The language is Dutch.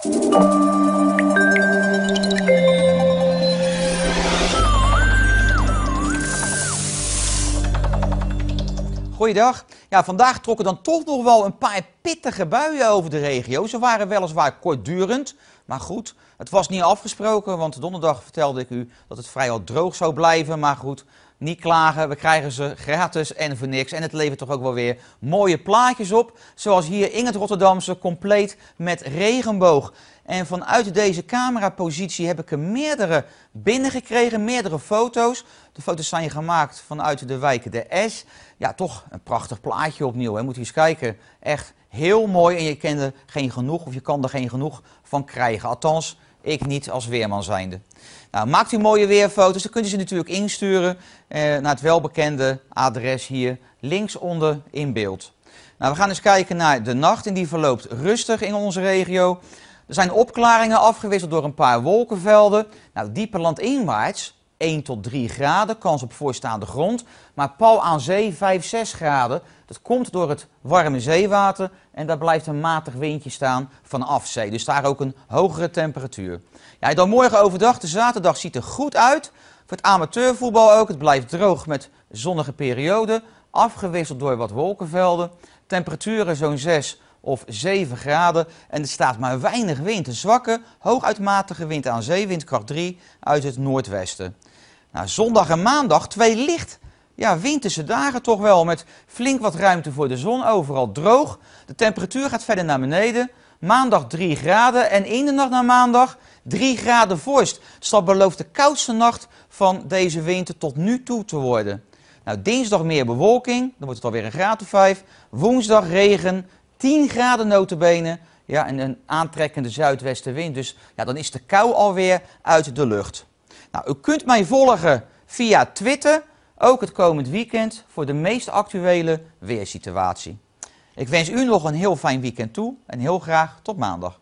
Goeiedag. Ja, vandaag trokken dan toch nog wel een paar pittige buien over de regio. Ze waren weliswaar kortdurend, maar goed, het was niet afgesproken, want donderdag vertelde ik u dat het vrijwel droog zou blijven. Maar goed, niet klagen, we krijgen ze gratis en voor niks. En het levert toch ook wel weer mooie plaatjes op, zoals hier in het Rotterdamse, compleet met regenboog. En vanuit deze camerapositie heb ik er meerdere binnengekregen, meerdere foto's. De foto's zijn gemaakt vanuit de wijk De S. Ja, toch een prachtig plaatje opnieuw. Hè. Moet je eens kijken. Echt heel mooi en je kent er geen genoeg of je kan er geen genoeg van krijgen. Althans, ik niet als weerman zijnde. Nou, maakt u mooie weerfoto's, dan kunt u ze natuurlijk insturen eh, naar het welbekende adres hier linksonder in beeld. Nou, we gaan eens kijken naar de nacht en die verloopt rustig in onze regio. Er zijn opklaringen afgewisseld door een paar wolkenvelden. Nou, dieper landinwaarts 1 tot 3 graden, kans op voorstaande grond. Maar pal aan zee 5, 6 graden. Dat komt door het warme zeewater en daar blijft een matig windje staan vanaf zee. Dus daar ook een hogere temperatuur. Ja, dan morgen overdag, de zaterdag ziet er goed uit. Voor het amateurvoetbal ook. Het blijft droog met zonnige perioden. Afgewisseld door wat wolkenvelden. Temperaturen zo'n 6 of 7 graden. En er staat maar weinig wind. Een zwakke, hooguitmatige wind aan zee, windkracht 3 uit het noordwesten. Nou, zondag en maandag twee licht ja, winterse dagen toch wel. Met flink wat ruimte voor de zon, overal droog. De temperatuur gaat verder naar beneden. Maandag 3 graden en in de nacht naar maandag 3 graden vorst. Dus dat belooft de koudste nacht van deze winter tot nu toe te worden. Nou, dinsdag meer bewolking, dan wordt het alweer een graad of 5. Woensdag regen, 10 graden notenbenen. Ja, en een aantrekkende zuidwestenwind. Dus ja, dan is de kou alweer uit de lucht. Nou, u kunt mij volgen via Twitter, ook het komend weekend, voor de meest actuele weersituatie. Ik wens u nog een heel fijn weekend toe en heel graag tot maandag.